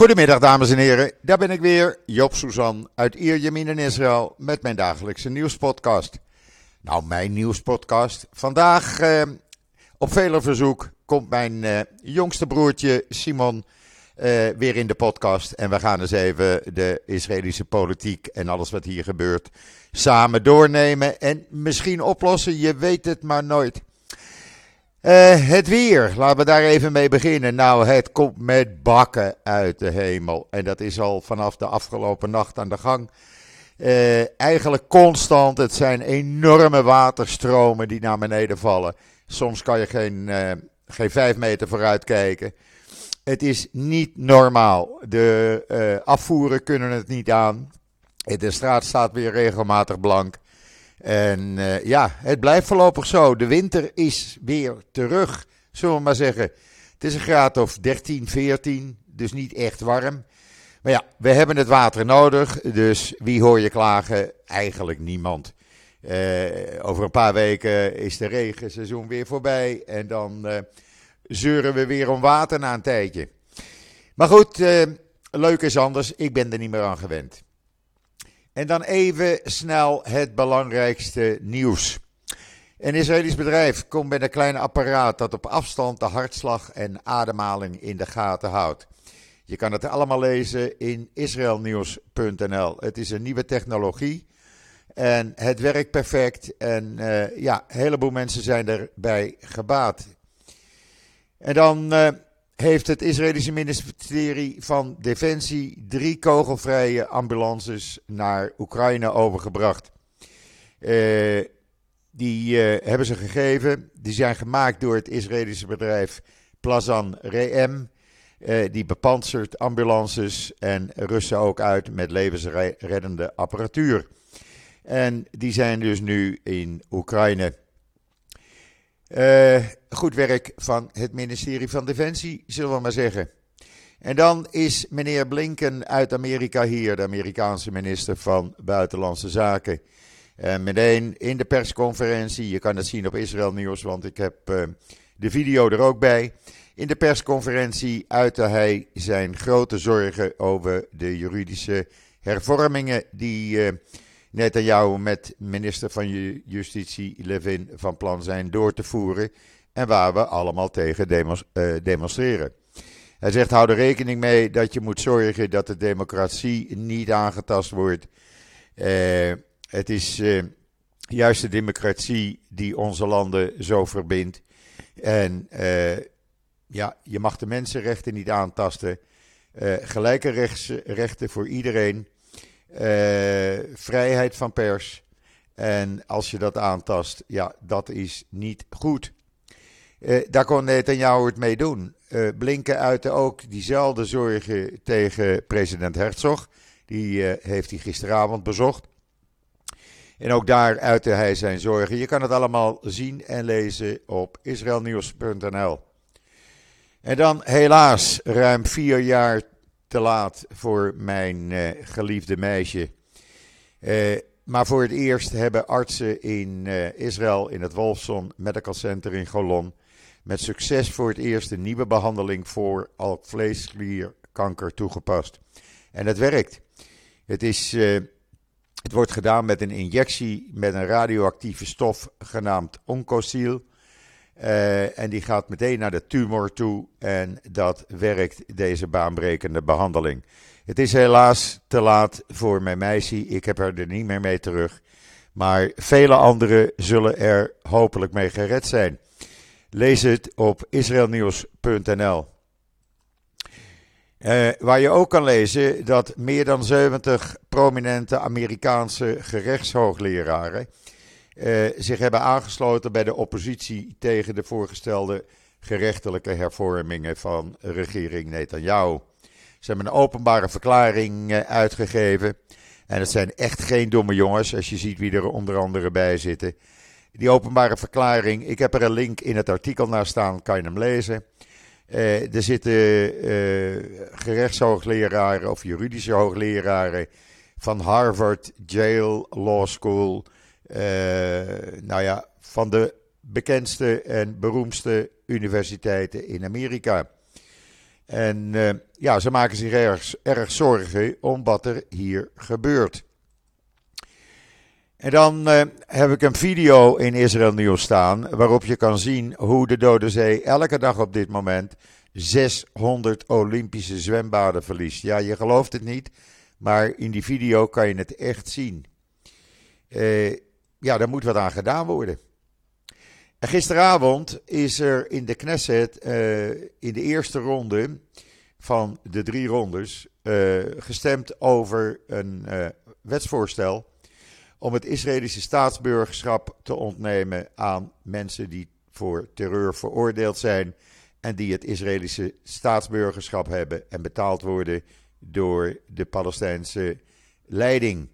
Goedemiddag dames en heren, daar ben ik weer, Job Suzan uit Ierjemien in Israël met mijn dagelijkse nieuwspodcast. Nou, mijn nieuwspodcast. Vandaag eh, op vele verzoek komt mijn eh, jongste broertje Simon eh, weer in de podcast. En we gaan eens even de Israëlische politiek en alles wat hier gebeurt samen doornemen en misschien oplossen. Je weet het maar nooit. Uh, het weer, laten we daar even mee beginnen. Nou, het komt met bakken uit de hemel. En dat is al vanaf de afgelopen nacht aan de gang. Uh, eigenlijk constant. Het zijn enorme waterstromen die naar beneden vallen. Soms kan je geen, uh, geen vijf meter vooruit kijken. Het is niet normaal. De afvoeren kunnen het niet aan. De straat staat weer regelmatig blank. En uh, ja, het blijft voorlopig zo. De winter is weer terug, zullen we maar zeggen. Het is een graad of 13, 14, dus niet echt warm. Maar ja, we hebben het water nodig, dus wie hoor je klagen? Eigenlijk niemand. Uh, over een paar weken is de regenseizoen weer voorbij en dan uh, zeuren we weer om water na een tijdje. Maar goed, leuk is anders, ik ben er niet meer aan gewend. En dan even snel het belangrijkste nieuws. Een Israëlisch bedrijf komt met een klein apparaat dat op afstand de hartslag en ademhaling in de gaten houdt. Je kan het allemaal lezen in israelnieuws.nl. Het is een nieuwe technologie en het werkt perfect. En uh, ja, een heleboel mensen zijn erbij gebaat. En dan uh, heeft het Israëlische ministerie van Defensie drie kogelvrije ambulances naar Oekraïne overgebracht. Uh, die uh, hebben ze gegeven. Die zijn gemaakt door het Israëlische bedrijf Plazan Reem. Uh, die bepansert ambulances en rusten ook uit met levensreddende apparatuur. En die zijn dus nu in Oekraïne. Uh, goed werk van het ministerie van Defensie, zullen we maar zeggen. En dan is meneer Blinken uit Amerika hier, de Amerikaanse minister van Buitenlandse Zaken. En meteen in de persconferentie, je kan het zien op Israël Nieuws, want ik heb uh, de video er ook bij. In de persconferentie uitte hij zijn grote zorgen over de juridische hervormingen die Netanyahu met minister van Justitie Levin van plan zijn door te voeren en waar we allemaal tegen uh, demonstreren. Hij zegt: hou er rekening mee dat je moet zorgen dat de democratie niet aangetast wordt. Uh, het is uh, juist de democratie die onze landen zo verbindt. En ja, je mag de mensenrechten niet aantasten. gelijke rechten voor iedereen. Vrijheid van pers. En als je dat aantast, ja, dat is niet goed. Uh, daar kon Netanyahu het mee doen. Uh, Blinken uitte ook diezelfde zorgen tegen president Herzog. Die heeft hij gisteravond bezocht. En ook daar uitte hij zijn zorgen. Je kan het allemaal zien en lezen op israelnieuws.nl. En dan helaas ruim vier jaar te laat voor mijn geliefde meisje. maar voor het eerst hebben artsen in Israël in het Wolfson Medical Center in Golon met succes voor het eerst een nieuwe behandeling voor alvleesklierkanker toegepast. En het werkt. Het, is, het wordt gedaan met een injectie met een radioactieve stof genaamd Oncosil. Uh, en die gaat meteen naar de tumor toe en dat werkt, deze baanbrekende behandeling. Het is helaas te laat voor mijn meisje, ik heb haar er niet meer mee terug. Maar vele anderen zullen er hopelijk mee gered zijn. Lees het op israelnieuws.nl. Uh, waar je ook kan lezen dat meer dan 70 prominente Amerikaanse gerechtshoogleraren zich hebben aangesloten bij de oppositie tegen de voorgestelde gerechtelijke hervormingen van regering Netanyahu. Ze hebben een openbare verklaring uh, uitgegeven. En het zijn echt geen domme jongens, als je ziet wie er onder andere bij zitten. Die openbare verklaring, ik heb er een link in het artikel naar staan, kan je hem lezen. Uh, er zitten gerechtshoogleraren of juridische hoogleraren van Harvard, Yale Law School. Uh, nou ja, van de bekendste en beroemdste universiteiten in Amerika. En ja, ze maken zich erg, erg zorgen om wat er hier gebeurt. En dan uh, heb ik een video in Israël Nieuws staan waarop je kan zien hoe de Dode Zee elke dag op dit moment 600 Olympische zwembaden verliest. Ja, je gelooft het niet, maar in die video kan je het echt zien. Uh, ja, daar moet wat aan gedaan worden. En gisteravond is er in de Knesset uh, in de eerste ronde van de drie rondes gestemd over een wetsvoorstel om het Israëlische staatsburgerschap te ontnemen aan mensen die voor terreur veroordeeld zijn en die het Israëlische staatsburgerschap hebben en betaald worden door de Palestijnse leiding.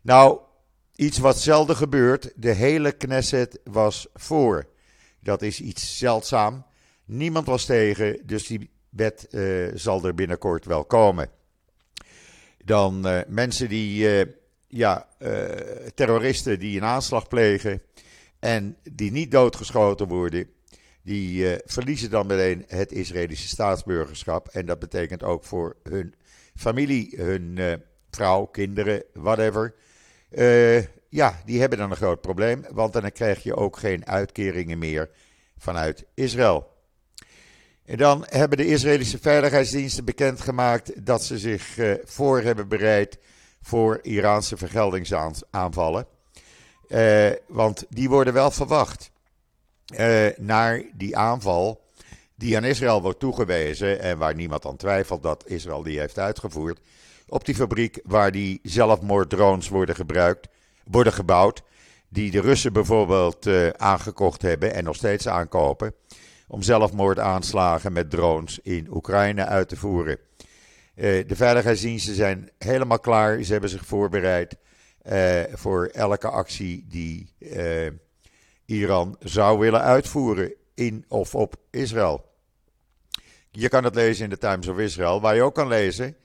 Nou, iets wat zelden gebeurt, de hele Knesset was voor. Dat is iets zeldzaam. Niemand was tegen, dus die wet uh, zal er binnenkort wel komen. Dan uh, mensen die uh, ja, terroristen die een aanslag plegen en die niet doodgeschoten worden, die verliezen dan meteen het Israëlische staatsburgerschap. En dat betekent ook voor hun familie, hun vrouw, kinderen, whatever. Ja, die hebben dan een groot probleem, want dan krijg je ook geen uitkeringen meer vanuit Israël. En dan hebben de Israëlische veiligheidsdiensten bekendgemaakt dat ze zich voor hebben bereid voor Iraanse vergeldingsaanvallen. Uh, want die worden wel verwacht. Uh, naar die aanval die aan Israël wordt toegewezen en waar niemand aan twijfelt dat Israël die heeft uitgevoerd. Op die fabriek waar die zelfmoorddrones worden gebruikt, worden gebouwd. Die de Russen bijvoorbeeld uh, aangekocht hebben en nog steeds aankopen. Om zelfmoordaanslagen met drones in Oekraïne uit te voeren. Eh, de veiligheidsdiensten zijn helemaal klaar. Ze hebben zich voorbereid uh, voor elke actie die uh, Iran zou willen uitvoeren in of op Israël. Je kan het lezen in de Times of Israel, waar je ook kan lezen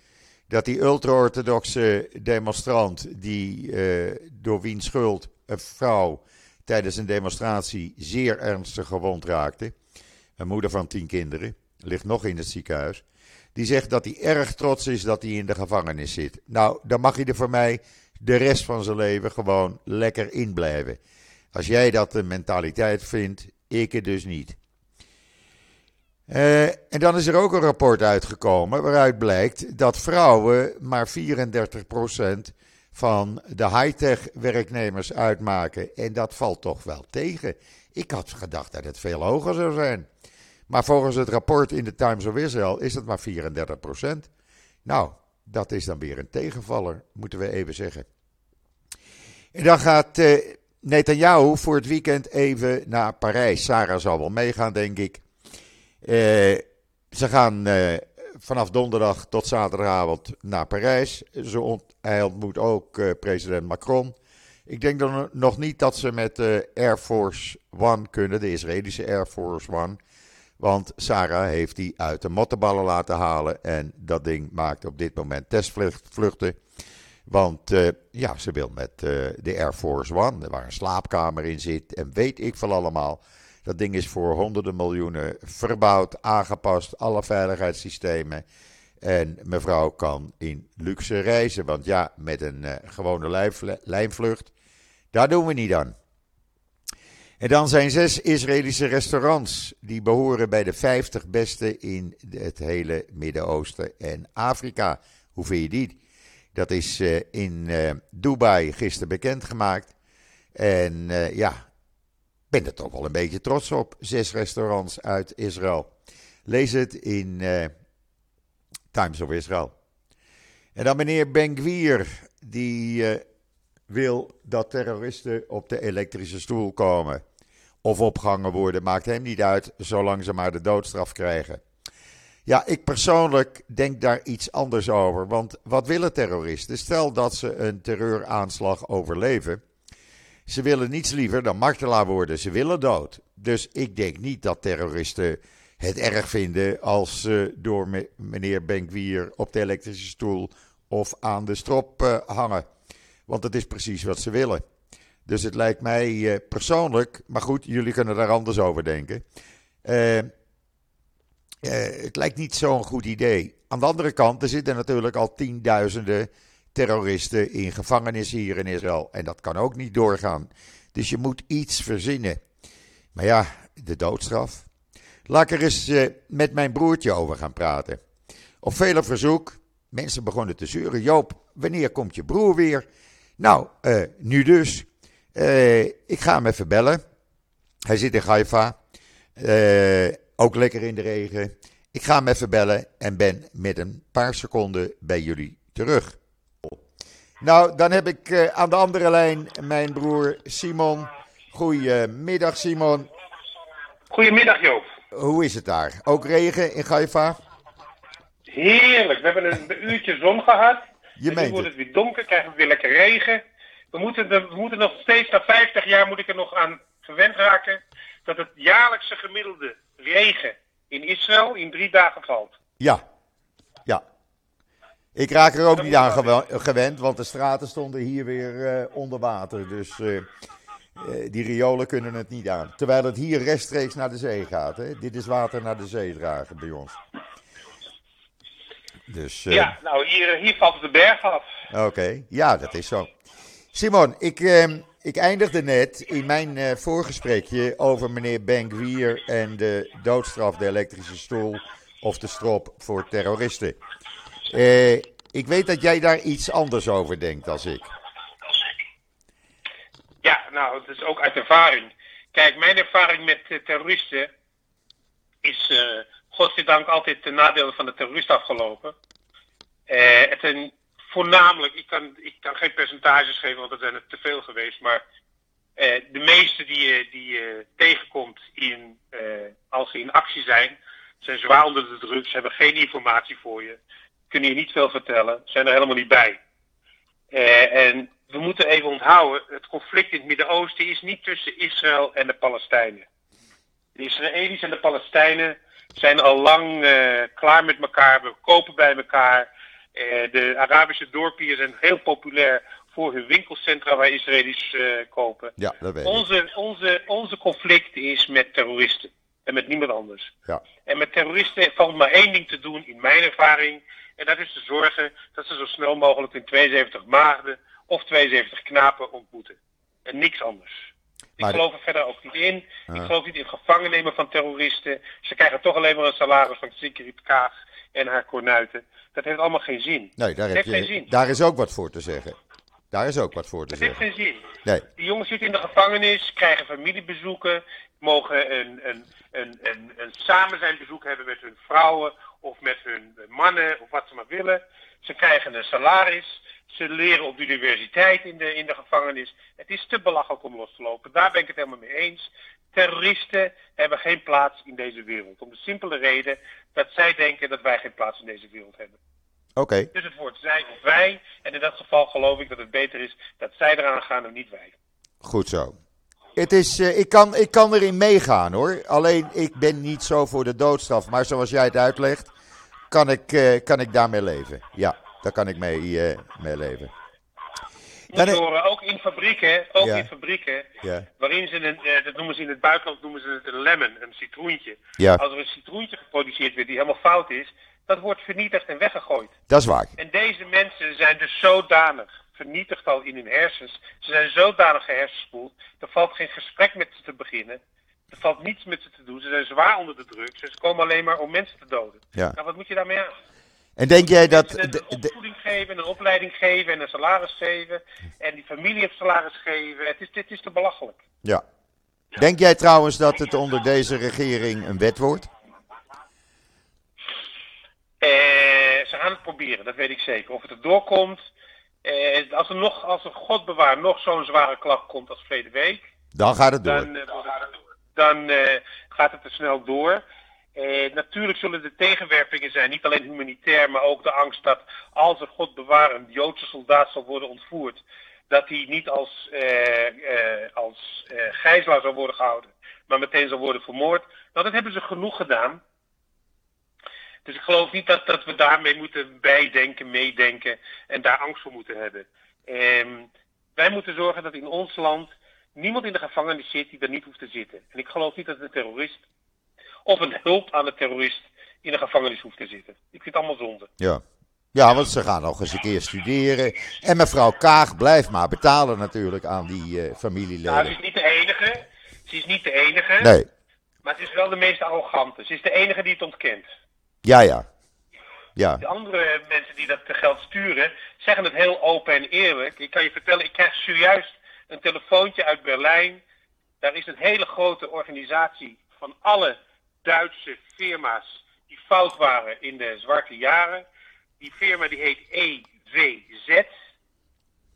dat die ultra-orthodoxe demonstrant, die door wiens schuld een vrouw tijdens een demonstratie zeer ernstig gewond raakte, een moeder van tien kinderen, ligt nog in het ziekenhuis. Die zegt dat hij erg trots is dat hij in de gevangenis zit. Nou, dan mag hij er voor mij de rest van zijn leven gewoon lekker in blijven. Als jij dat een mentaliteit vindt, ik het dus niet. Uh, en dan is er ook een rapport uitgekomen waaruit blijkt dat vrouwen maar 34% van de high-tech werknemers uitmaken. En dat valt toch wel tegen. Ik had gedacht dat het veel hoger zou zijn. Maar volgens het rapport in de Times of Israel is het maar 34 procent. Nou, dat is dan weer een tegenvaller, moeten we even zeggen. En dan gaat uh, Netanyahu voor het weekend even naar Parijs. Sarah zal wel meegaan, denk ik. Uh, ze gaan uh, vanaf donderdag tot zaterdagavond naar Parijs. Ze hij ontmoet ook president Macron. Ik denk dan nog niet dat ze met de Air Force One kunnen, de Israëlische Air Force One. Want Sarah heeft die uit de mottenballen laten halen. En dat ding maakt op dit moment testvluchten. Want ja, ze wil met de Air Force One, waar een slaapkamer in zit. En weet ik veel allemaal. Dat ding is voor honderden miljoenen verbouwd, aangepast, alle veiligheidssystemen. En mevrouw kan in luxe reizen. Want ja, met een uh, gewone lijnvlucht, daar doen we niet aan. En dan zijn zes Israëlische restaurants die behoren bij de 50 beste in het hele Midden-Oosten en Afrika. Hoe vind je die? Dat is uh, in uh, Dubai gisteren bekendgemaakt. En ja, ben er toch wel een beetje trots op. Zes restaurants uit Israël. Lees het in Times of Israel. En dan meneer Ben die wil dat terroristen op de elektrische stoel komen of opgehangen worden, maakt hem niet uit, zolang ze maar de doodstraf krijgen. Ja, ik persoonlijk denk daar iets anders over. Want wat willen terroristen? Stel dat ze een terreuraanslag overleven. Ze willen niets liever dan martelaar worden. Ze willen dood. Dus ik denk niet dat terroristen het erg vinden als ze door meneer Benkwier op de elektrische stoel of aan de strop uh, hangen. Want dat is precies wat ze willen. Dus het lijkt mij uh, persoonlijk, maar goed, jullie kunnen daar anders over denken. Uh, het lijkt niet zo'n goed idee. Aan de andere kant, er zitten natuurlijk al tienduizenden terroristen in gevangenissen hier in Israël. En dat kan ook niet doorgaan. Dus je moet iets verzinnen. Maar ja, de doodstraf. Laat ik er eens uh, met mijn broertje over gaan praten. Op vele verzoek, mensen begonnen te zeuren. Joop, wanneer komt je broer weer? Nou, uh, nu dus. Uh, ik ga hem even bellen. Hij zit in Haifa. ook lekker in de regen. Ik ga hem even bellen en ben met een paar seconden bij jullie terug. Nou, dan heb ik uh, aan de andere lijn mijn broer Simon. Goedemiddag, Simon. Goedemiddag, Joop. Hoe is het daar? Ook regen in Gaifa? Heerlijk. We hebben een uurtje zon gehad. Je en nu wordt het weer donker, krijgen we weer lekker regen. We moeten, we moeten nog steeds, na 50 jaar moet ik er nog aan gewend raken, dat het jaarlijkse gemiddelde regen in Israël in drie dagen valt. Ja. Ik raak er ook niet aan gewend, want de straten stonden hier weer uh, onder water. Dus uh, die riolen kunnen het niet aan. Terwijl het hier rechtstreeks naar de zee gaat. Hè? Dit is water naar de zee dragen bij ons. Dus, ja, nou hier, hier valt de berg af. Oké, ja, dat is zo. Simon, ik, ehm, ik eindigde net in mijn voorgesprekje over meneer Ben-Gvir en de doodstraf, de elektrische stoel of de strop voor terroristen. Uh, ik weet dat jij daar iets anders over denkt als ik. Ja, nou, het is ook uit ervaring. Kijk, mijn ervaring met terroristen is, uh, godzijdank, altijd ten nadele van de terrorist afgelopen. het een, voornamelijk, ik kan, ik kan geen percentages geven, want er zijn er te veel geweest, maar de meeste die je, die tegenkomt in, als ze in actie zijn, zijn zwaar onder de druk, ze hebben geen informatie voor je kunnen je niet veel vertellen, zijn er helemaal niet bij. Uh, en we moeten even onthouden, het conflict in het Midden-Oosten is niet tussen Israël en de Palestijnen. De Israëli's en de Palestijnen zijn al lang uh, klaar met elkaar, we kopen bij elkaar. Uh, de Arabische dorpen zijn heel populair voor hun winkelcentra waar Israëli's kopen. Ja, dat weet onze, onze, onze conflict is met terroristen en met niemand anders. Ja. En met terroristen valt maar één ding te doen, in mijn ervaring. En dat is te zorgen dat ze zo snel mogelijk in 72 maagden of 72 knapen ontmoeten. En niks anders. Ik geloof er verder ook niet in. Ik geloof niet in gevangen nemen van terroristen. Ze krijgen toch alleen maar een salaris van Sigrid Kaag en haar kornuiten. Dat heeft allemaal geen zin. Nee, daar, heb je, geen zin. daar is ook wat voor te zeggen. Daar is ook wat voor te dat zeggen. Dat heeft geen zin. Nee. Die jongens zitten in de gevangenis, krijgen familiebezoeken, mogen een, een, een, een, een samen zijn bezoek hebben met hun vrouwen of met hun mannen of wat ze maar willen. Ze krijgen een salaris. Ze leren op de universiteit in de, in de gevangenis. Het is te belachelijk om los te lopen. Daar ben ik het helemaal mee eens. Terroristen hebben geen plaats in deze wereld. Om de simpele reden dat zij denken dat wij geen plaats in deze wereld hebben. Oké. Dus het wordt zij of wij. En in dat geval geloof ik dat het beter is dat zij eraan gaan en niet wij. Goed zo. Het is, uh, ik, kan, ik kan erin meegaan hoor. Alleen ik ben niet zo voor de doodstraf. Maar zoals jij het uitlegt, kan ik, uh, kan ik daarmee leven. Ja, daar kan ik mee, uh, mee leven. Dan horen, ook in fabrieken, ook ja. in fabrieken, ja. waarin ze een, dat noemen ze in het buitenland noemen ze het een lemon, een citroentje. Ja. Als er een citroentje geproduceerd wordt die helemaal fout is, dat wordt vernietigd en weggegooid. Dat is waar. En deze mensen zijn dus zodanig vernietigd al in hun hersens. Ze zijn zodanig gehersenspoeld. Er valt geen gesprek met ze te beginnen. Er valt niets met ze te doen. Ze zijn zwaar onder de druk. Ze komen alleen maar om mensen te doden. Ja. Nou, wat moet je daarmee aan? En denk jij dat... Een opvoeding geven, een opleiding geven en een salaris geven. En die familie een salaris geven. Het is, dit is te belachelijk. Ja. Denk jij trouwens dat het onder deze regering een wet wordt? Eh, ze gaan het proberen, dat weet ik zeker. Of het er doorkomt, eh, als er nog, als er God bewaar, nog zo'n zware klap komt als verleden week. Dan gaat het door. Dan, dan uh, gaat het te snel door. Uh, natuurlijk zullen er tegenwerpingen zijn, niet alleen humanitair, maar ook de angst dat als er God bewaar een Joodse soldaat zal worden ontvoerd, dat hij niet als, als gijzelaar zal worden gehouden, maar meteen zal worden vermoord. Nou, dat hebben ze genoeg gedaan. Dus ik geloof niet dat, dat we daarmee moeten bijdenken, meedenken en daar angst voor moeten hebben. Um, wij moeten zorgen dat in ons land niemand in de gevangenis zit die er niet hoeft te zitten. En ik geloof niet dat een terrorist of een hulp aan de terrorist in de gevangenis hoeft te zitten. Ik vind het allemaal zonde. Ja. Ja, want ze gaan nog eens een keer studeren. En mevrouw Kaag blijft maar betalen natuurlijk aan die uh, familieleden. Nou, ze is niet de enige. Ze is niet de enige. Nee. Maar het is wel de meest arrogante. Ze is de enige die het ontkent. Ja, ja. ja. De andere mensen die dat geld sturen, zeggen het heel open en eerlijk. Ik kan je vertellen, ik krijg zojuist een telefoontje uit Berlijn. Daar is een hele grote organisatie van alle Duitse firma's die fout waren in de zwarte jaren. Die firma die heet EVZ.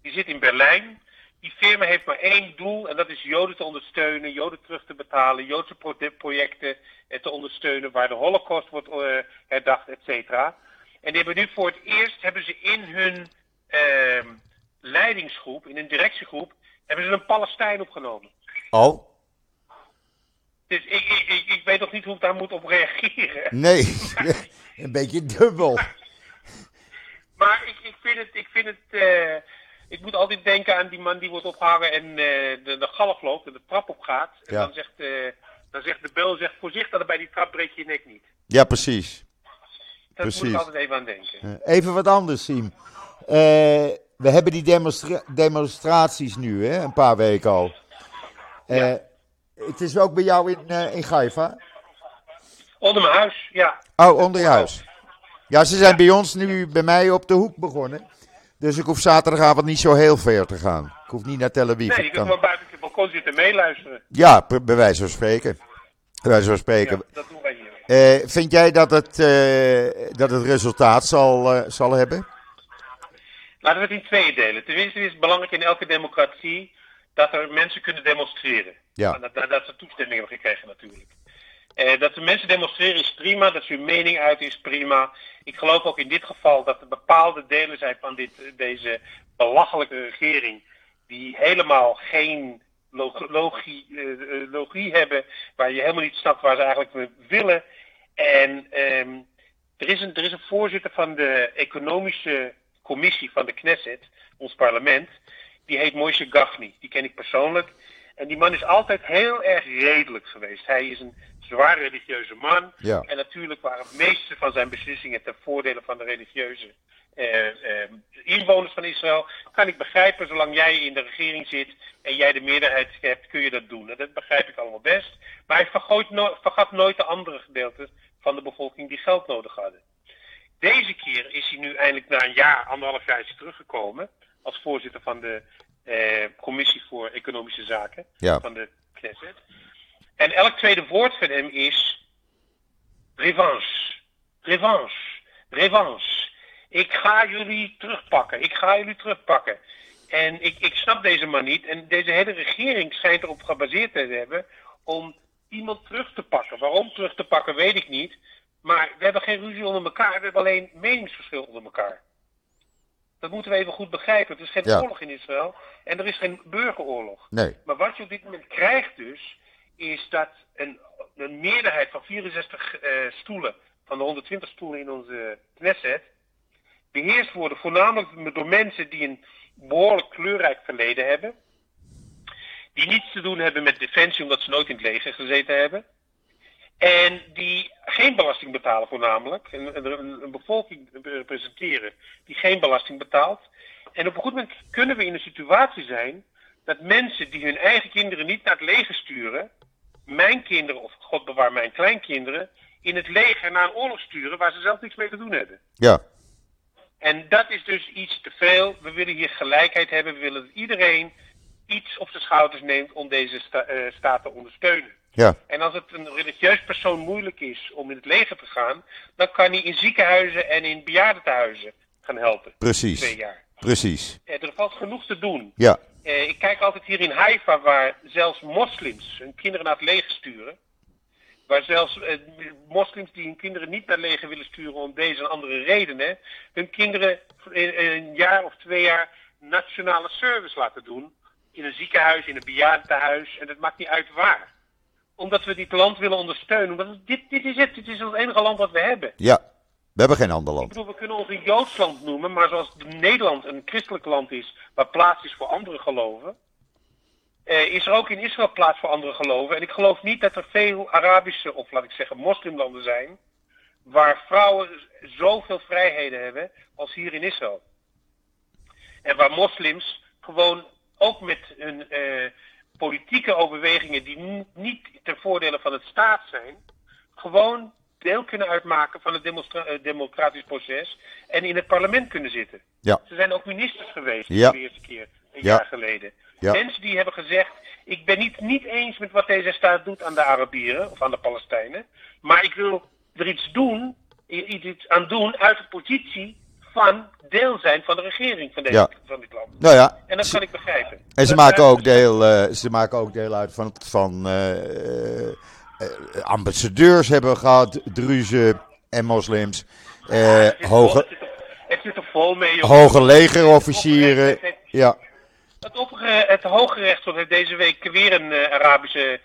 Die zit in Berlijn. Die firma heeft maar één doel en dat is Joden te ondersteunen, Joden terug te betalen, Joodse projecten eh, te ondersteunen waar de Holocaust wordt uh, herdacht, et cetera. En die hebben nu voor het eerst hebben ze in hun uh, leidingsgroep, in hun directiegroep, hebben ze een Palestijn opgenomen. Oh. Dus ik, ik, ik, weet nog niet hoe ik daar moet op reageren. Nee, een beetje dubbel. Maar ik, ik vind het, ik vind het, uh, ik moet altijd denken aan die man die wordt opgehangen en uh, de, de galg loopt en de trap op gaat. En Ja. dan, zegt, uh, dan zegt de bel, zegt voorzichtig bij die trap breek je je nek niet. Ja, precies. Daar moet ik altijd even aan denken. Eh, Even wat anders, Siem. We hebben die demonstra- demonstraties nu, hè, een paar weken al. Eh. Het is ook bij jou in, eh in Gaifa? Onder mijn huis, ja. Oh, onder je huis. Ja, ze zijn bij ons nu bij mij op de hoek begonnen. Dus ik hoef zaterdagavond niet zo heel ver te gaan. Ik hoef niet naar Tel Aviv. Nee, je Ik kunt gewoon buiten op je balkon zitten en meeluisteren. Ja, bij wijze van spreken. Bij wijze van Ja, spreken. dat doen wij hier. Eh, vind jij dat het, dat het resultaat zal, zal hebben? Laten we het in tweeën delen. Ten eerste is het belangrijk in elke democratie dat er mensen kunnen demonstreren. Ja. Dat, dat, dat ze toestemming hebben gekregen natuurlijk. Eh, dat de mensen demonstreren is prima, dat ze hun mening uit is prima. Ik geloof ook in dit geval dat er bepaalde delen zijn van dit, deze belachelijke regering die helemaal geen log- logie, eh, eh, logie hebben, waar je helemaal niet snapt waar ze eigenlijk willen. En ehm, er, is een, er is een voorzitter van de economische commissie van de Knesset, ons parlement, die heet Moshe Gafni. Die ken ik persoonlijk. En die man is altijd heel erg redelijk geweest. Hij is een zwaar religieuze man. Ja. En natuurlijk waren het meeste van zijn beslissingen ten voordele van de religieuze eh, eh, inwoners van Israël. Kan ik begrijpen, zolang jij in de regering zit en jij de meerderheid hebt, kun je dat doen. En dat begrijp ik allemaal best. Maar hij vergooit no- vergat nooit de andere gedeelten van de bevolking die geld nodig hadden. Deze keer is hij nu eindelijk na een jaar, anderhalf jaar is hij teruggekomen. Als voorzitter van de eh, Commissie voor Economische Zaken Ja. van de Knesset. En elk tweede woord van hem is revanche, revanche, revanche. Ik ga jullie terugpakken, ik ga jullie terugpakken. En ik, ik snap deze man niet. En deze hele regering schijnt erop gebaseerd te hebben om iemand terug te pakken. Waarom terug te pakken, weet ik niet. Maar we hebben geen ruzie onder elkaar, we hebben alleen meningsverschil onder elkaar. Dat moeten we even goed begrijpen. Het is geen Ja. oorlog in Israël en er is geen burgeroorlog. Nee. Maar wat je op dit moment krijgt dus, is dat een, een meerderheid van 64 eh, stoelen, van de 120 stoelen in onze Knesset, beheerst worden voornamelijk door mensen die een behoorlijk kleurrijk verleden hebben. Die niets te doen hebben met defensie omdat ze nooit in het leger gezeten hebben. En die geen belasting betalen voornamelijk. Een, een, een bevolking representeren die geen belasting betaalt. En op een goed moment kunnen we in een situatie zijn dat mensen die hun eigen kinderen niet naar het leger sturen, mijn kinderen of God bewaar mijn kleinkinderen, in het leger naar een oorlog sturen waar ze zelf niks mee te doen hebben. Ja. En dat is dus iets te veel. We willen hier gelijkheid hebben. We willen dat iedereen iets op zijn schouders neemt om deze sta eh, staat te ondersteunen. Ja. En als het een religieus persoon moeilijk is om in het leger te gaan, dan kan hij in ziekenhuizen en in bejaardentehuizen gaan helpen. Precies. Twee jaar. Precies. Eh, er valt genoeg te doen. Ja. Eh, ik kijk altijd hier in Haifa, waar zelfs moslims hun kinderen naar het leger sturen. Waar zelfs eh, moslims die hun kinderen niet naar het leger willen sturen om deze en andere redenen, hun kinderen in, in een jaar of twee jaar nationale service laten doen. In een ziekenhuis, in een bejaardentehuis, en het maakt niet uit waar. Omdat we dit land willen ondersteunen. Het- dit, dit is het, dit is het enige land wat we hebben. Ja. We hebben geen ander Ik land. bedoel, we kunnen ons een Joods land noemen, maar zoals Nederland een christelijk land is, waar plaats is voor andere geloven, eh, is er ook in Israël plaats voor andere geloven. En ik geloof niet dat er veel Arabische, of laat ik zeggen moslimlanden zijn, waar vrouwen zoveel vrijheden hebben als hier in Israël. En waar moslims gewoon ook met hun eh, politieke overwegingen die niet ten voordele van het staat zijn, gewoon deel kunnen uitmaken van het eh, democratisch proces en in het parlement kunnen zitten. Ja. Ze zijn ook ministers geweest ja. de eerste keer, een jaar geleden. Mensen die hebben gezegd, ik ben niet, niet eens met wat deze staat doet aan de Arabieren of aan de Palestijnen, maar ik wil er iets doen, iets aan doen uit de positie van deel zijn van de regering van, deze, van dit land. Nou ja, en dat kan ik begrijpen. En ze, maken ook, deel, uh, ze maken ook deel uit van, van uh, uh, ambassadeurs hebben we gehad, Druzen en moslims. het, hoge, het, zit er, vol mee. Hoge legerofficieren. Ja. Het, opge, het Hoge Rechtshof heeft deze week weer een Arabische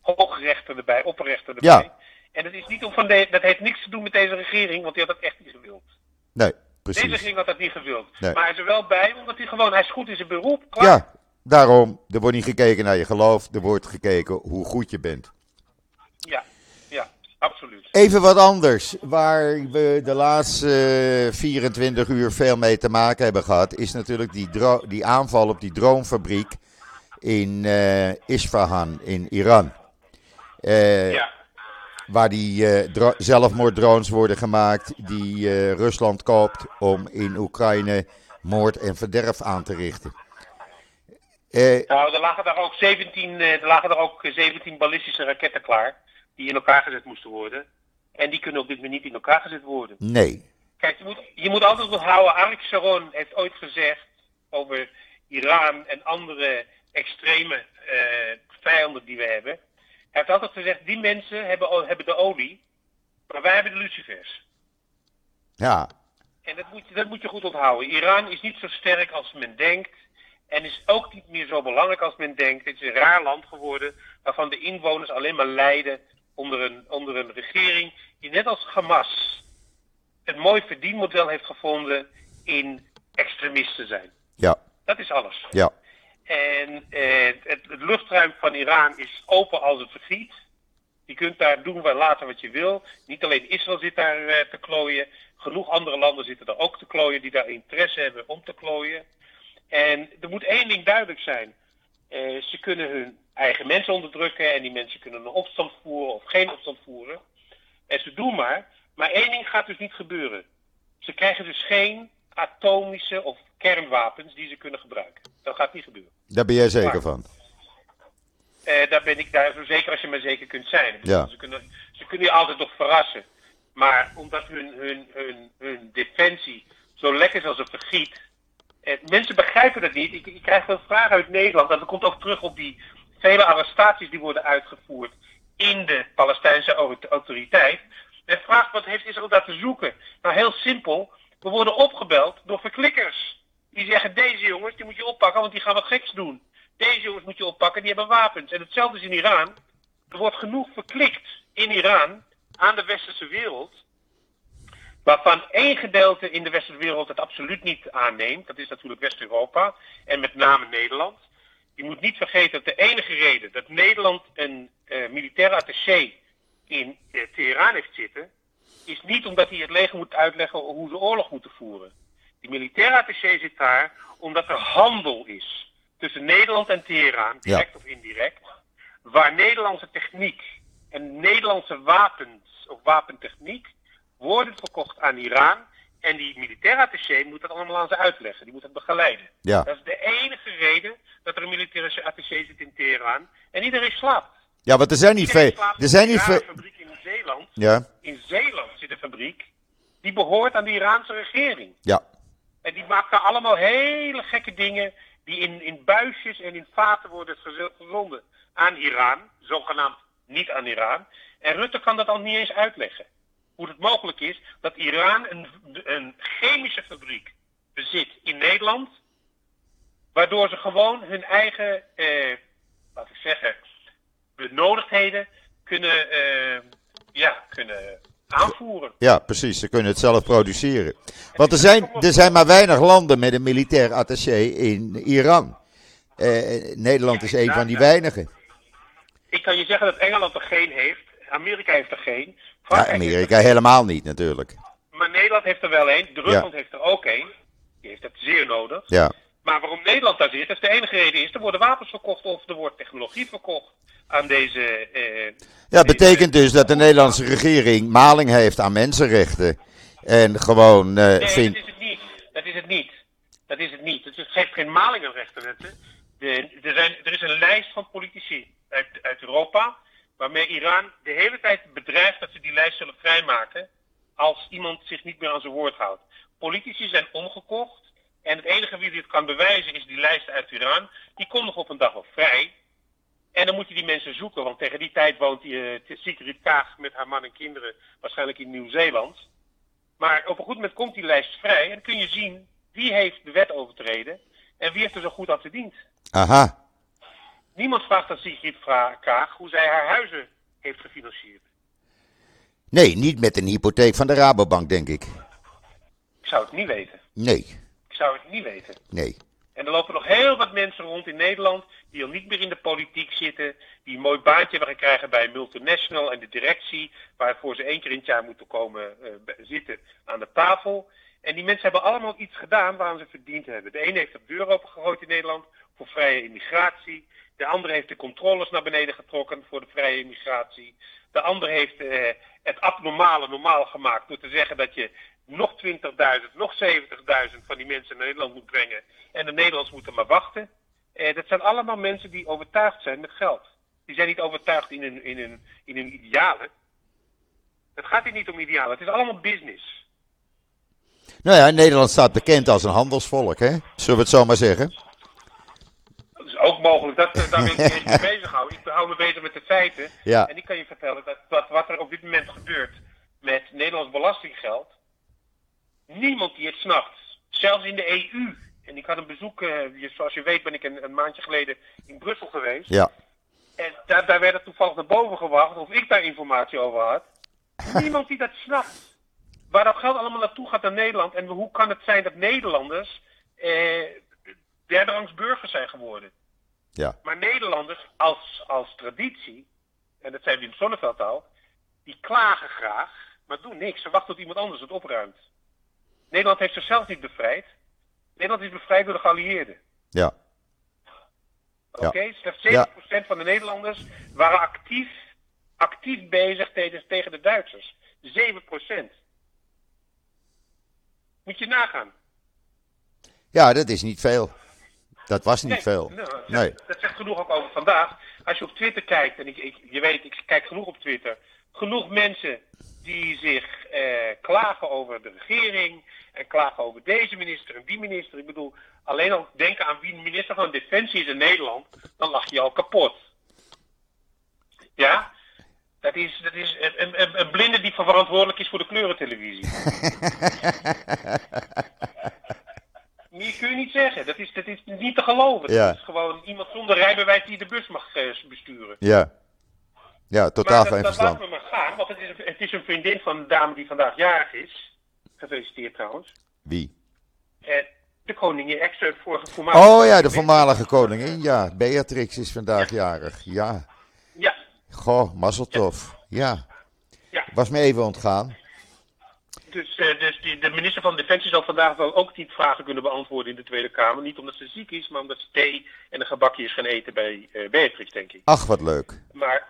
hoogrechter erbij, opperrechter erbij. Ja. En dat, is niet om van de, dat heeft niks te doen met deze regering, want die had dat echt niet gewild. Nee, precies. Deze regering had dat niet gewild. Maar hij is er wel bij, omdat hij gewoon, hij is goed in zijn beroep. Klaar. Ja, daarom, er wordt niet gekeken naar je geloof, er wordt gekeken hoe goed je bent. Ja, ja, absoluut. Even wat anders, waar we de laatste 24 uur veel mee te maken hebben gehad, is natuurlijk die, die aanval op die droomfabriek in uh, Isfahan in Iran. Uh, ja waar die uh, zelfmoorddrones worden gemaakt die uh, Rusland koopt om in Oekraïne moord en verderf aan te richten. Uh, nou, er lagen daar ook 17, er lagen daar ook 17 ballistische raketten klaar die in elkaar gezet moesten worden. En die kunnen op dit moment niet in elkaar gezet worden. Nee. Kijk, je moet, je moet altijd onthouden, Arik Sharon heeft ooit gezegd over Iran en andere extreme vijanden die we hebben hij heeft altijd gezegd, die mensen hebben, hebben de olie, maar wij hebben de lucifers. Ja. En dat moet, dat moet je goed onthouden. Iran is niet zo sterk als men denkt. En is ook niet meer zo belangrijk als men denkt. Het is een raar land geworden waarvan de inwoners alleen maar lijden onder een, onder een regering die net als Hamas een mooi verdienmodel heeft gevonden in extremisten zijn. Ja. Dat is alles. Ja. En eh, het, het, luchtruim van Iran is open als het vergiet. Je kunt daar doen waar later wat je wil. Niet alleen Israël zit daar eh, te klooien. Genoeg andere landen zitten er ook te klooien die daar interesse hebben om te klooien. En er moet één ding duidelijk zijn. Eh, ze kunnen hun eigen mensen onderdrukken en die mensen kunnen een opstand voeren of geen opstand voeren. En ze doen maar. Maar één ding gaat dus niet gebeuren. Ze krijgen dus geen atomische of kernwapens die ze kunnen gebruiken. Dat gaat niet gebeuren. Daar ben jij zeker van? Uh, daar ben ik daar zo zeker als je maar zeker kunt zijn. Ja. Ze, kunnen, ze kunnen je altijd nog verrassen. Maar omdat hun, hun, hun, hun defensie zo lekker is als een vergiet. Eh, mensen begrijpen dat niet. Ik, ik krijg veel vragen uit Nederland. En dat komt ook terug op die vele arrestaties die worden uitgevoerd in de Palestijnse autoriteit. Men vraagt wat heeft Israël daar te zoeken? Nou, heel simpel. We worden opgebeld door verklikkers. Die zeggen, deze jongens, die moet je oppakken, want die gaan wat geks doen. Deze jongens moet je oppakken, die hebben wapens. En hetzelfde is in Iran. Er wordt genoeg verklikt in Iran aan de westerse wereld. Waarvan één gedeelte in de westerse wereld het absoluut niet aanneemt. Dat is natuurlijk West-Europa en met name Nederland. Je moet niet vergeten dat de enige reden dat Nederland een uh, militair attaché in uh, Teheran heeft zitten, is niet omdat hij het leger moet uitleggen hoe ze oorlog moeten voeren. Die militaire attaché zit daar omdat er handel is tussen Nederland en Teheran, direct of indirect, waar Nederlandse techniek en Nederlandse wapens of wapentechniek worden verkocht aan Iran. En die militaire attaché moet dat allemaal aan ze uitleggen. Die moet het begeleiden. Ja. Dat is de enige reden dat er een militaire attaché zit in Teheran. En iedereen slaapt. Ja, want er zijn niet veel. Er zijn niet veel. fabriek in Zeeland. Ja. In Zeeland fabriek. Die behoort aan de Iraanse regering. Ja. En die maakt daar allemaal hele gekke dingen. Die in, in buisjes en in vaten worden gezonden aan Iran. Zogenaamd niet aan Iran. En Rutte kan dat al niet eens uitleggen. Hoe het mogelijk is dat Iran een, een chemische fabriek bezit in Nederland. Waardoor ze gewoon hun eigen, eh, laat ik zeggen, benodigdheden kunnen, eh, ja, kunnen aanvoeren. Ja, precies. Ze kunnen het zelf produceren. Want er zijn, er zijn maar weinig landen met een militair attaché in Iran. Eh, Nederland is een van die weinigen. Ik kan je zeggen dat Engeland er geen heeft. Amerika heeft er geen. Ja, Frankrijk Amerika helemaal niet natuurlijk. maar Nederland heeft er wel een. Rusland heeft er ook een. Die heeft het zeer nodig. Ja, Maar waarom Nederland daar zit, dat is de enige reden is, er worden wapens verkocht of er wordt technologie verkocht aan deze... eh, ja betekent dus dat de Nederlandse regering maling heeft aan mensenrechten. En gewoon eh, Nee, dat vindt. is het niet. Dat is het niet. Dat is het niet. Het geeft geen maling aan rechterwetten. De, er, zijn, er is een lijst van politici uit, uit Europa, waarmee Iran de hele tijd bedreigt dat ze die lijst zullen vrijmaken als iemand zich niet meer aan zijn woord houdt. Politici zijn omgekocht en het enige wie dit kan bewijzen is die lijst uit Iran. Die komt nog op een dag wel vrij. En dan moet je die mensen zoeken, want tegen die tijd woont uh, Sigrid Kaag met haar man en kinderen waarschijnlijk in Nieuw-Zeeland. Maar op een goed moment komt die lijst vrij en dan kun je zien wie heeft de wet overtreden en wie heeft er zo goed aan verdiend. Aha. Niemand vraagt aan Sigrid Kaag hoe zij haar huizen heeft gefinancierd. Nee, niet met een hypotheek van de Rabobank, denk ik. Ik zou het niet weten. Nee, zou het niet weten. nee. En er lopen nog heel wat mensen rond in Nederland die al niet meer in de politiek zitten, die een mooi baantje hebben gekregen bij een multinational en de directie, waarvoor ze één keer in het jaar moeten komen uh, zitten aan de tafel. En die mensen hebben allemaal iets gedaan waar ze verdiend hebben. De ene heeft de deur opengegooid in Nederland voor vrije immigratie. De andere heeft de controles naar beneden getrokken voor de vrije immigratie. De ander heeft uh, het abnormale normaal gemaakt door te zeggen dat je nog 20.000, nog 70.000 van die mensen naar Nederland moet brengen. En de Nederlanders moeten maar wachten. Eh, dat zijn allemaal mensen die overtuigd zijn met geld. Die zijn niet overtuigd in hun, in hun, in hun idealen. Het gaat hier niet om idealen. Het is allemaal business. Nou ja, Nederland staat bekend als een handelsvolk, hè? Zullen we het zo maar zeggen? Dat is ook mogelijk. Dat, daar wil ik niet eens mee bezighouden. Ik hou me bezig met de feiten. Ja. En ik kan je vertellen dat, dat wat er op dit moment gebeurt met Nederlands belastinggeld. Niemand die het snapt. Zelfs in de EU. En ik had een bezoek, uh, zoals je weet ben ik een, een, maandje geleden in Brussel geweest. Ja. En daar, daar werd het toevallig naar boven gewacht of ik daar informatie over had. Niemand die dat snapt. Waar dat geld allemaal naartoe gaat naar Nederland. En hoe kan het zijn dat Nederlanders eh, derderangs burgers zijn geworden? Ja. Maar Nederlanders als, als traditie, en dat zijn Wim Sonneveld al, die klagen graag, maar doen niks. Ze wachten tot iemand anders het opruimt. Nederland heeft zichzelf niet bevrijd. Nederland is bevrijd door de geallieerden. Ja. Oké, okay? slechts 7% Ja. van de Nederlanders waren actief, actief bezig tegen, tegen de Duitsers. 7%. Moet je nagaan. Ja, dat is niet veel. Dat was niet Nee, veel. nou, dat, Nee. dat zegt genoeg ook over vandaag. Als je op Twitter kijkt, en ik, ik, je weet, ik kijk genoeg op Twitter. Genoeg mensen die zich eh, klagen over de regering. En klagen over deze minister en die minister. Ik bedoel, alleen al denken aan wie minister van Defensie is in Nederland. Dan lach je al kapot. Ja? Dat is, dat is een, een, een blinde die verantwoordelijk is voor de kleurentelevisie. Meer kun je niet zeggen. Dat is, dat is niet te geloven. Ja. Dat is gewoon iemand zonder rijbewijs die de bus mag eh, besturen. Ja. Ja, totaal geen dat laten verstand. we maar gaan, want het is, het is een vriendin van een dame die vandaag jarig is. Gefeliciteerd trouwens. Wie? Eh, de koningin, ex eh, vorige voormalige Oh ja, de voormalige koningin. Ja, Beatrix is vandaag jarig. Ja. Ja, Goh, mazzeltof. Ja. ja. Was me even ontgaan. Dus, eh, dus die, de minister van Defensie zal vandaag wel ook die vragen kunnen beantwoorden in de Tweede Kamer. Niet omdat ze ziek is, maar omdat ze thee en een gebakje is gaan eten bij eh, Beatrix, denk ik. Ach, wat leuk. Maar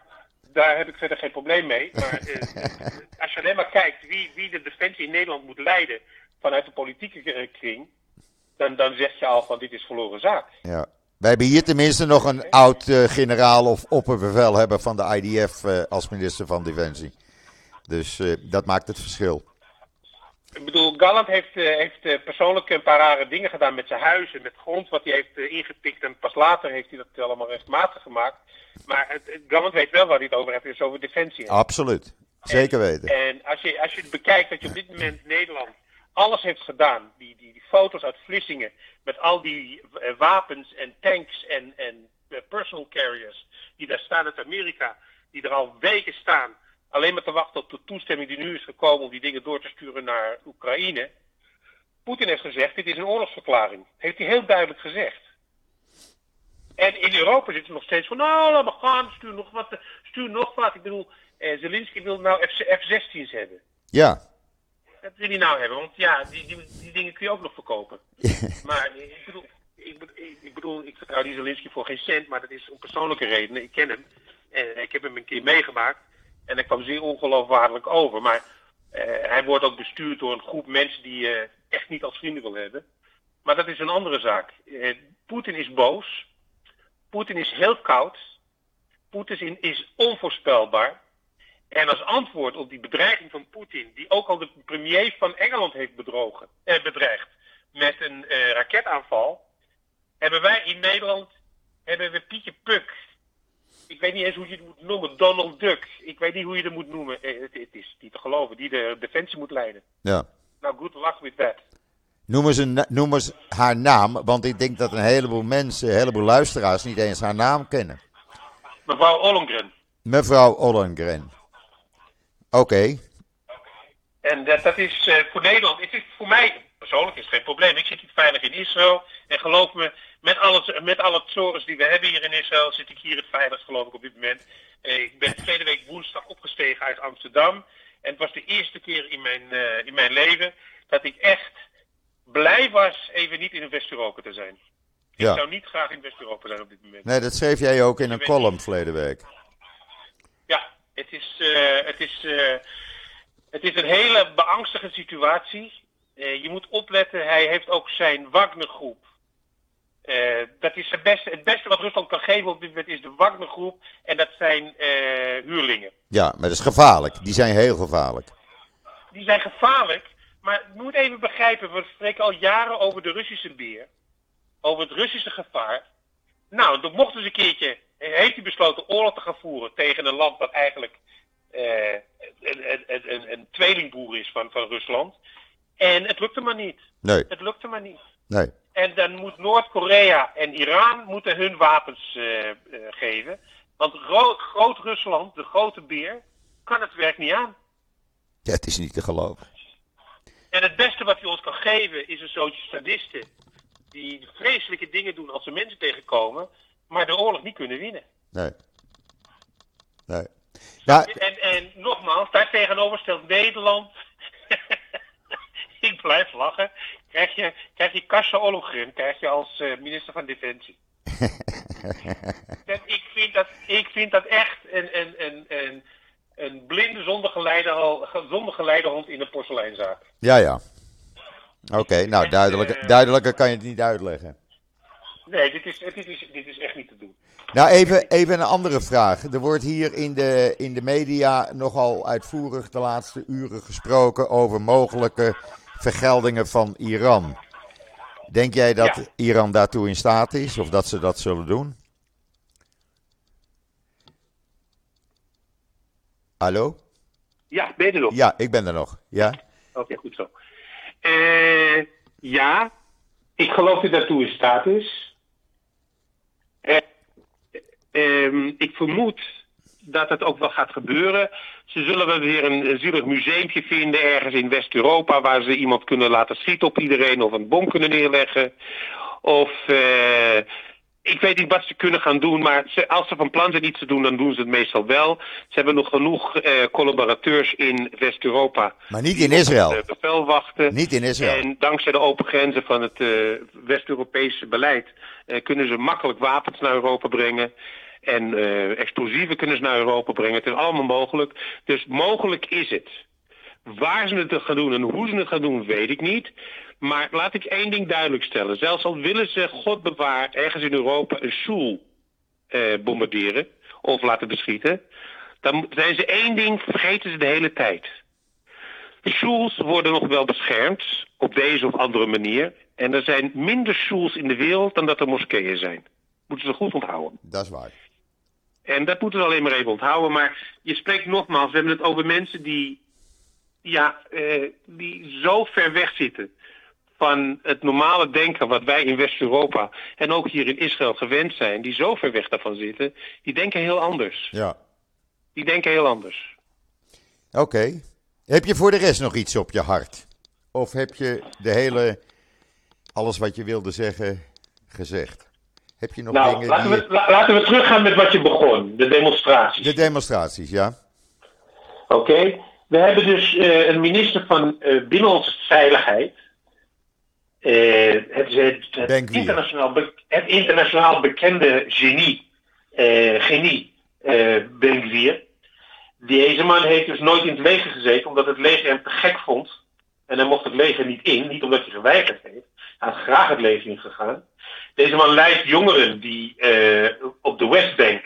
daar heb ik verder geen probleem mee. Maar eh, als je alleen maar kijkt wie, wie de defensie in Nederland moet leiden vanuit de politieke eh, kring, dan, dan zeg je al van dit is verloren zaak. Ja. Wij hebben hier tenminste nog een oud eh, generaal of opperbevelhebber van de IDF als minister van Defensie. Dus dat maakt het verschil. Ik bedoel, Galland heeft, eh, heeft eh, persoonlijk een paar rare dingen gedaan met zijn huizen, met grond wat hij heeft eh, ingepikt. En pas later heeft hij dat allemaal rechtmatig gemaakt. Maar het, het- Galland weet wel waar hij het over heeft, is over defensie. Absoluut. Zeker weten. En als je, als je het bekijkt dat je op dit moment Nederland alles heeft gedaan, die, die, die foto's uit Vlissingen met al die wapens en tanks en, en personal carriers die daar staan uit Amerika, die er al weken staan, alleen maar te wachten op de toestemming die nu is gekomen om die dingen door te sturen naar Oekraïne. Poetin heeft gezegd, dit is een oorlogsverklaring. Heeft hij heel duidelijk gezegd. En in Europa zitten nog steeds van, nou, laat maar gaan, stuur nog wat, stuur nog wat. Ik bedoel, Uh, Zelensky wil nou F-16's hebben. Ja. Dat wil hij nou hebben, want ja, die, die, die dingen kun je ook nog verkopen. maar ik bedoel, ik, ik bedoel, ik vertrouw die Zelensky voor geen cent, maar dat is om persoonlijke redenen. Ik ken hem. En ik heb hem een keer meegemaakt. En hij kwam zeer ongeloofwaardig over. Maar uh, hij wordt ook bestuurd door een groep mensen die uh, echt niet als vrienden wil hebben. Maar dat is een andere zaak. Uh, Poetin is boos. Poetin is heel koud. Poetin is onvoorspelbaar. En als antwoord op die bedreiging van Poetin, die ook al de premier van Engeland heeft bedrogen, eh, bedreigd met een eh, raketaanval, hebben wij in Nederland hebben we Pietje Puk. Ik weet niet eens hoe je het moet noemen, Donald Duck. Ik weet niet hoe je het moet noemen. Eh, het, het is niet te geloven, die de defensie moet leiden. Ja. Nou, good luck with that. Noem eens, een, noem eens haar naam, want ik denk dat een heleboel mensen, een heleboel luisteraars niet eens haar naam kennen. Mevrouw Ollengren. Mevrouw Ollengren. Oké. Okay. En dat, dat is uh, voor Nederland, het is voor mij persoonlijk is het geen probleem. Ik zit hier veilig in Israël. En geloof me, met alle, met alle zorgen die we hebben hier in Israël, zit ik hier het veiligst, geloof ik, op dit moment. Uh, ik ben tweede week woensdag opgestegen uit Amsterdam. En het was de eerste keer in mijn, uh, in mijn leven dat ik echt blij was even niet in West-Europa te zijn. Ja. Ik zou niet graag in West-Europa zijn op dit moment. Nee, dat schreef jij ook in een column verleden week. Ja, het is, uh, het is, uh, het is een hele beangstige situatie. Je moet opletten, hij heeft ook zijn Wagner-groep. Dat is het beste, het beste wat Rusland kan geven op dit moment is de Wagner-groep. En dat zijn huurlingen. Ja, maar dat is gevaarlijk. Die zijn heel gevaarlijk. Die zijn gevaarlijk. Maar je moet even begrijpen, we spreken al jaren over de Russische beer. Over het Russische gevaar. Nou, dan mocht eens een keertje, heeft hij besloten oorlog te gaan voeren tegen een land dat eigenlijk uh, een, een, een, een, tweelingbroer is van, van Rusland. En het lukte maar niet. Nee. Het lukte maar niet. Nee. En dan moet Noord-Korea en Iran moeten hun wapens uh, uh, geven. Want Groot-Rusland, de grote beer, kan het werk niet aan. Ja, het is niet te geloven. En het beste wat hij ons kan geven is een zootje sadisten. Die vreselijke dingen doen als ze mensen tegenkomen, maar de oorlog niet kunnen winnen. Nee. Nee. Ja. En, en nogmaals, daar tegenover stelt Nederland. ik blijf lachen. Krijg je, krijg je Ollongren, krijg je als uh, minister van Defensie. ik, vind dat, ik vind dat echt een, een, een, een, een blinde zonder, geleider, zonder geleidehond in een porseleinzaak. Ja, ja. Oké, okay, nou duidelijker, duidelijker kan je het niet uitleggen. Nee, dit is, dit, is, dit is echt niet te doen. Nou, even, even een andere vraag. Er wordt hier in de, in de media nogal uitvoerig de laatste uren gesproken over mogelijke vergeldingen van Iran. Denk jij dat ja. Iran daartoe in staat is of dat ze dat zullen doen? Hallo? Ja, ben je er nog? Ja, ik ben er nog. Ja? Oké, okay, goed zo. Uh, ja, ik geloof dat daartoe in staat is. Uh, uh, ik vermoed dat het ook wel gaat gebeuren. Ze zullen wel weer een, een zielig museumpje vinden ergens in West-Europa... waar ze iemand kunnen laten schieten op iedereen of een bom kunnen neerleggen. Of uh, ik weet niet wat ze kunnen gaan doen, maar ze, als ze van plan zijn iets te doen, dan doen ze het meestal wel. Ze hebben nog genoeg uh, collaborateurs in West-Europa. Maar niet in Israël. Het bevel wachten. Niet in Israël. En dankzij de open grenzen van het uh, West-Europese beleid kunnen ze makkelijk wapens naar Europa brengen. En explosieven kunnen ze naar Europa brengen. Het is allemaal mogelijk. Dus mogelijk is het. Waar ze het gaan doen en hoe ze het gaan doen, weet ik niet. Maar laat ik één ding duidelijk stellen. Zelfs al willen ze, God bewaart, ergens in Europa een school eh, bombarderen of laten beschieten, dan zijn ze één ding, vergeten ze de hele tijd. Schools worden nog wel beschermd op deze of andere manier. En er zijn minder schools in de wereld dan dat er moskeeën zijn. Moeten ze goed onthouden. Dat is waar. En dat moeten we alleen maar even onthouden. Maar je spreekt nogmaals, we hebben het over mensen die, ja, eh, die zo ver weg zitten van het normale denken wat wij in West-Europa en ook hier in Israël gewend zijn, die zo ver weg daarvan zitten, die denken heel anders. Ja. Die denken heel anders. Oké. Okay. Heb je voor de rest nog iets op je hart? Of heb je de hele, alles wat je wilde zeggen, gezegd? Heb je nog nou, dingen laten, die we, laten we teruggaan met wat je begon, de demonstraties. De demonstraties, ja. Oké, we hebben dus uh, een minister van uh, Binnenlandse Veiligheid. Uh, het, het, het, internationaal het, internationaal bekende genie, genie Benkwier. Deze man heeft dus nooit in het leger gezeten omdat het leger hem te gek vond. En hij mocht het leger niet in, niet omdat hij geweigerd heeft. Hij had graag het leger ingegaan. Deze man leidt jongeren die op de Westbank,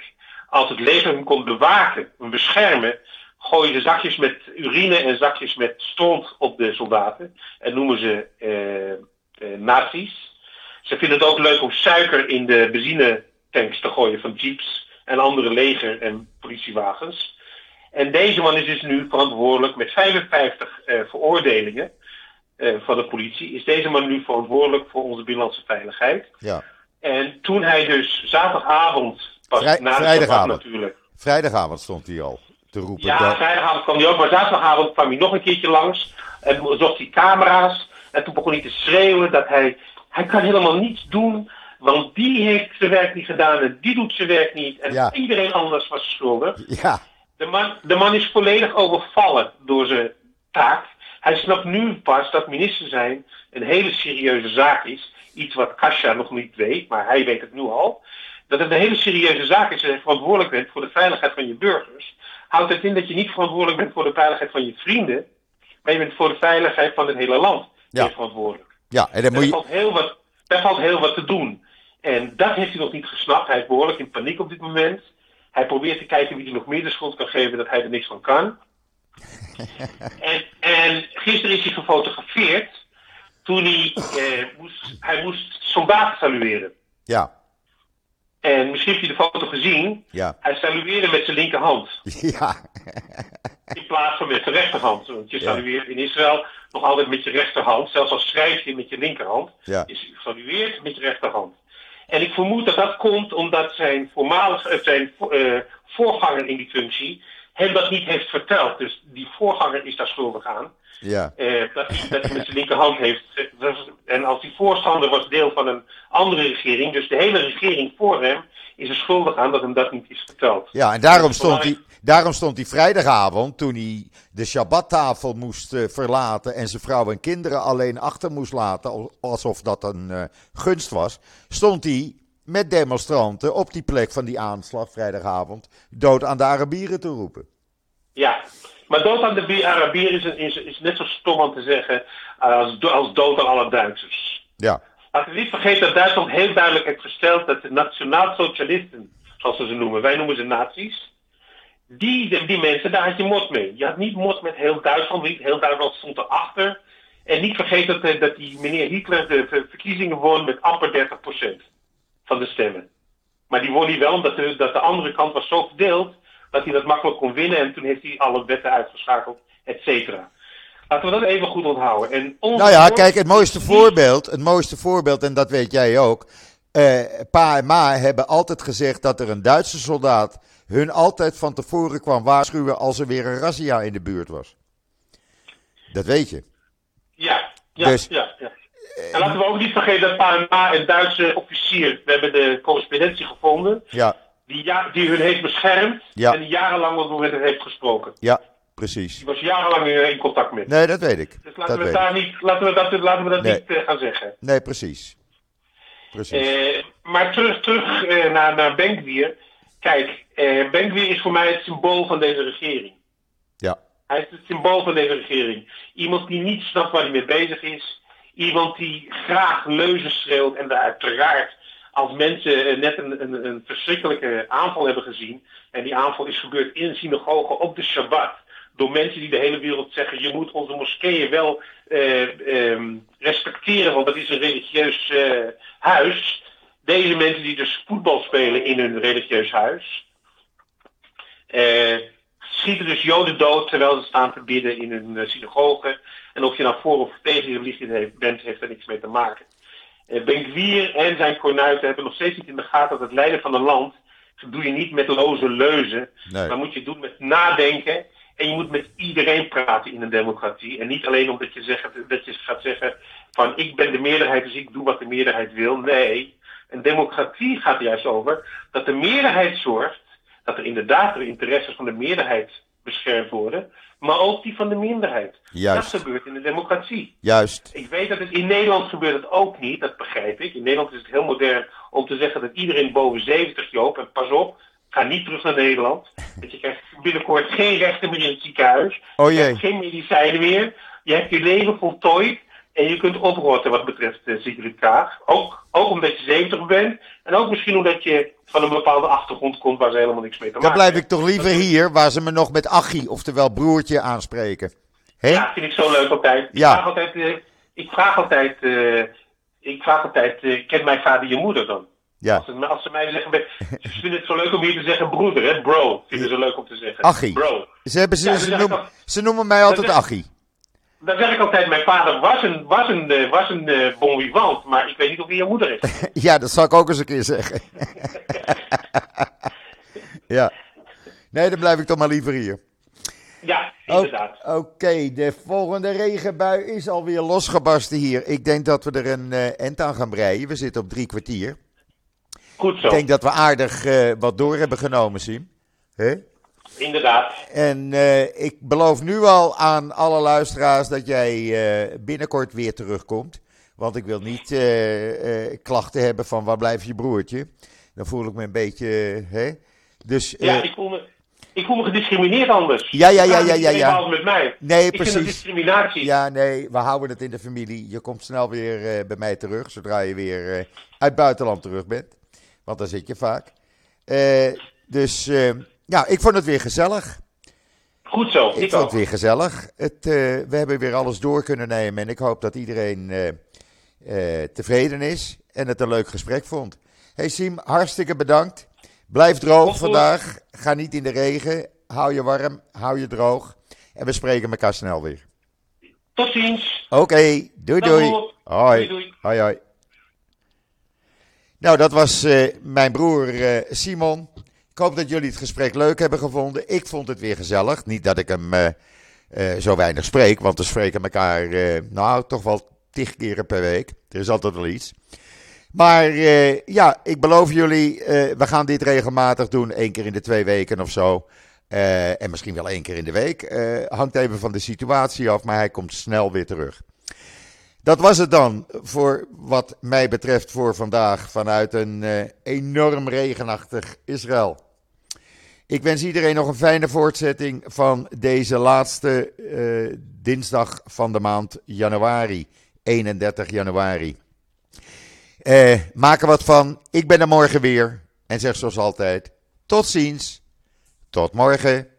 als het leger hem kon bewaken, hem beschermen, gooien ze zakjes met urine en zakjes met stront op de soldaten. En noemen ze eh, nazi's. Ze vinden het ook leuk om suiker in de benzinetanks te gooien van jeeps en andere leger- en politiewagens. En deze man is dus nu verantwoordelijk met 55 eh, veroordelingen van de politie. Is deze man nu verantwoordelijk voor onze binnenlandse veiligheid. Ja. En toen hij dus zaterdagavond, pas Vrij, na vrijdagavond. natuurlijk. Vrijdagavond stond hij al te roepen. Ja, dat- vrijdagavond kwam hij ook, maar zaterdagavond kwam hij nog een keertje langs. En zocht hij camera's. En toen begon hij te schreeuwen dat hij... Hij kan helemaal niets doen, want die heeft zijn werk niet gedaan en die doet zijn werk niet. En Ja. iedereen anders was schuldig. ja, De man, de man is volledig overvallen door zijn taak. Hij snapt nu pas dat minister zijn een hele serieuze zaak is. Iets wat Kasia nog niet weet, maar hij weet het nu al. Dat het een hele serieuze zaak is dat je verantwoordelijk bent voor de veiligheid van je burgers. Houdt het in dat je niet verantwoordelijk bent voor de veiligheid van je vrienden, maar je bent voor de veiligheid van het hele land Ja. verantwoordelijk. ja, en dan Daar moet je... valt, heel wat, daar valt heel wat te doen. En dat heeft hij nog niet gesnapt. Hij is behoorlijk in paniek op dit moment. Hij probeert te kijken wie hij nog meer de schuld kan geven dat hij er niks van kan. en, en gisteren is hij gefotografeerd toen hij, eh, moest, hij moest soldaten salueren. Ja, En misschien heb je de foto gezien. ja, Hij salueerde met zijn linkerhand. ja, In plaats van met zijn rechterhand. Want je salueert in Israël nog altijd met je rechterhand. Zelfs al schrijf je met je linkerhand. ja, Je salueert met je rechterhand. En ik vermoed dat dat komt omdat zijn, voormalig, eh, zijn eh, voorganger in die functie hem dat niet heeft verteld. Dus die voorganger is daar schuldig aan. ja, eh, dat, hij, dat hij met zijn linkerhand heeft. En als die voorstander was deel van een andere regering, dus de hele regering voor hem, is er schuldig aan dat hem dat niet is verteld. ja. En daarom stond, hij, daarom stond hij vrijdagavond, toen hij de Shabbattafel moest eh, verlaten en zijn vrouw en kinderen alleen achter moest laten, al- alsof dat een eh, gunst was, stond hij met demonstranten op die plek van die aanslag vrijdagavond dood aan de Arabieren te roepen. Ja, maar dood aan de Bi- Arabier is, is, is net zo stom om te zeggen als, als dood aan alle Duitsers. Ja, Laten we niet vergeten dat Duitsland heel duidelijk heeft gesteld dat de nationaal-socialisten, zoals ze ze noemen, wij noemen ze nazi's, die, die mensen, daar had je mot mee. Je had niet mot met heel Duitsland, niet heel Duitsland stond erachter. En niet vergeten dat, eh, dat die meneer Hitler de ver- verkiezingen won met amper 30% van de stemmen. Maar die won hij wel omdat de, dat de andere kant was zo verdeeld dat hij dat makkelijk kon winnen. En toen heeft hij alle wetten uitgeschakeld, et cetera. Laten we dat even goed onthouden. En Nou ja, kijk, het mooiste voorbeeld, het mooiste voorbeeld, en dat weet jij ook. eh, pa en ma hebben altijd gezegd dat er een Duitse soldaat hun altijd van tevoren kwam waarschuwen als er weer een razzia in de buurt was. Dat weet je. Ja, ja, Dus- ja, ja. En laten we ook niet vergeten dat Panama een Duitse officier, we hebben de correspondentie gevonden, Ja, die, ja, die hun heeft beschermd Ja. en die jarenlang met hen heeft gesproken. ja, precies. Die was jarenlang in contact met. Nee, dat weet ik. dus Dat laten we, daar niet, laten we dat, laten we dat Nee. niet eh, gaan zeggen. Nee, precies. Precies. Eh, maar terug, terug eh, naar, naar Benkwier. Kijk, Benkwier is voor mij het symbool van deze regering. Ja, Hij is het symbool van deze regering. Iemand die niet snapt waar hij mee bezig is. Iemand die graag leuzen schreeuwt en daar uiteraard als mensen eh, net een, een, een verschrikkelijke aanval hebben gezien. En die aanval is gebeurd in een synagoge op de Shabbat. Door mensen die de hele wereld zeggen, je moet onze moskeeën wel eh, ehm, respecteren, want dat is een religieus eh, huis. Deze mensen die dus voetbal spelen in hun religieus huis. Schieten dus Joden dood terwijl ze staan te bidden in hun eh, synagoge. En of je nou voor of tegen religie bent, heeft er niks mee te maken. Benkwier en zijn kornuiten hebben nog steeds niet in de gaten dat het leiden van een land. Dat doe je niet met loze leuzen. Nee. Maar moet je doen met nadenken. En je moet met iedereen praten in een democratie. En niet alleen omdat je, zegt, dat je gaat zeggen van ik ben de meerderheid, dus ik doe wat de meerderheid wil. Nee, een democratie gaat er juist over dat de meerderheid zorgt dat er inderdaad de interesses van de meerderheid beschermd worden, maar ook die van de minderheid. Juist. Dat gebeurt in de democratie. Juist. Ik weet dat het in Nederland gebeurt het ook niet, dat begrijp ik. In Nederland is het heel modern om te zeggen dat iedereen boven 70 Joop, en pas op, ga niet terug naar Nederland. Want je krijgt binnenkort geen rechten meer in het ziekenhuis. Oh Je jee. hebt geen medicijnen meer. Je hebt je leven voltooid. En je kunt oprotten wat betreft uh, Sigrid Kaag. Ook, ook omdat je 70 bent. En ook misschien omdat je van een bepaalde achtergrond komt waar ze helemaal niks mee te Dan maken blijf ik hebben. toch liever hier, waar ze me nog met Achie, oftewel broertje, aanspreken. Hè? Ja, vind ik zo leuk altijd. Ja. Ik vraag altijd, eh, ik vraag altijd, eh, ik vraag altijd eh, kent mijn vader je moeder dan? Ja. Als, ze, als ze mij zeggen, ze vinden het zo leuk om hier te zeggen broeder, hè? Bro, vinden ze leuk om te zeggen. Achie. Bro. Ze, hebben, ze, Ja, ze, noemen, ze noemen mij altijd Achie. Dan zeg ik altijd, mijn vader was een, was een, eh, was een eh, bon vivant, maar ik weet niet of hij je moeder is. Ja, dat zal ik ook eens een keer zeggen. ja. Nee, dan blijf ik toch maar liever hier. Ja, inderdaad. Oké, de volgende regenbui is alweer losgebarsten hier. Ik denk dat we er een eh end aan gaan breien. We zitten op drie kwartier. Goed zo, Ik denk dat we aardig wat door hebben genomen, Sim. Hè? Inderdaad. En eh, ik beloof nu al aan alle luisteraars dat jij eh, binnenkort weer terugkomt. Want ik wil niet eh, klachten hebben van waar blijft je broertje. Dan voel ik me een beetje. hè? Dus Ja, ik voel me, ik voel me gediscrimineerd anders. Ja, ja, ja, ja, ja, ja. met mij. nee, Ik vind dat precies. discriminatie. Ja, nee, we houden het in de familie. Je komt snel weer bij mij terug zodra je weer uit het buitenland terug bent. Want daar zit je vaak. Dus ja, ik vond het weer gezellig. Goed zo, Ik ik, vond het weer gezellig. Het, eh, we hebben weer alles door kunnen nemen. En ik hoop dat iedereen eh, eh, tevreden is en het een leuk gesprek vond. Hey Siem, hartstikke bedankt. Blijf droog vandaag. Ga niet in de regen. Hou je warm, hou je droog. En we spreken elkaar snel weer. Tot ziens. Oké, doei doei. Hoi. Doei, doei. Hoi hoi. Nou, dat was mijn broer Simon. Ik hoop dat jullie het gesprek leuk hebben gevonden. Ik vond het weer gezellig. Niet dat ik hem eh, eh, zo weinig spreek, want we spreken elkaar eh, nou toch wel tig keren per week. Er is altijd wel iets. Maar ja, ik beloof jullie, we gaan dit regelmatig doen, één keer in de twee weken of zo. En misschien wel één keer in de week. Hangt even van de situatie af, maar hij komt snel weer terug. Dat was het dan voor wat mij betreft voor vandaag vanuit een eh, enorm regenachtig Israël. Ik wens iedereen nog een fijne voortzetting van deze laatste eh, dinsdag van de maand januari, 31 januari. Eh, maak er wat van. Ik ben er morgen weer en zeg zoals altijd: tot ziens. Tot morgen.